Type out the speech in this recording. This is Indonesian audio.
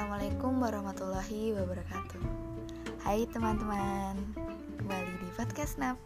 Assalamualaikum warahmatullahi wabarakatuh. Hai teman-teman Kembali di Podcast Nap.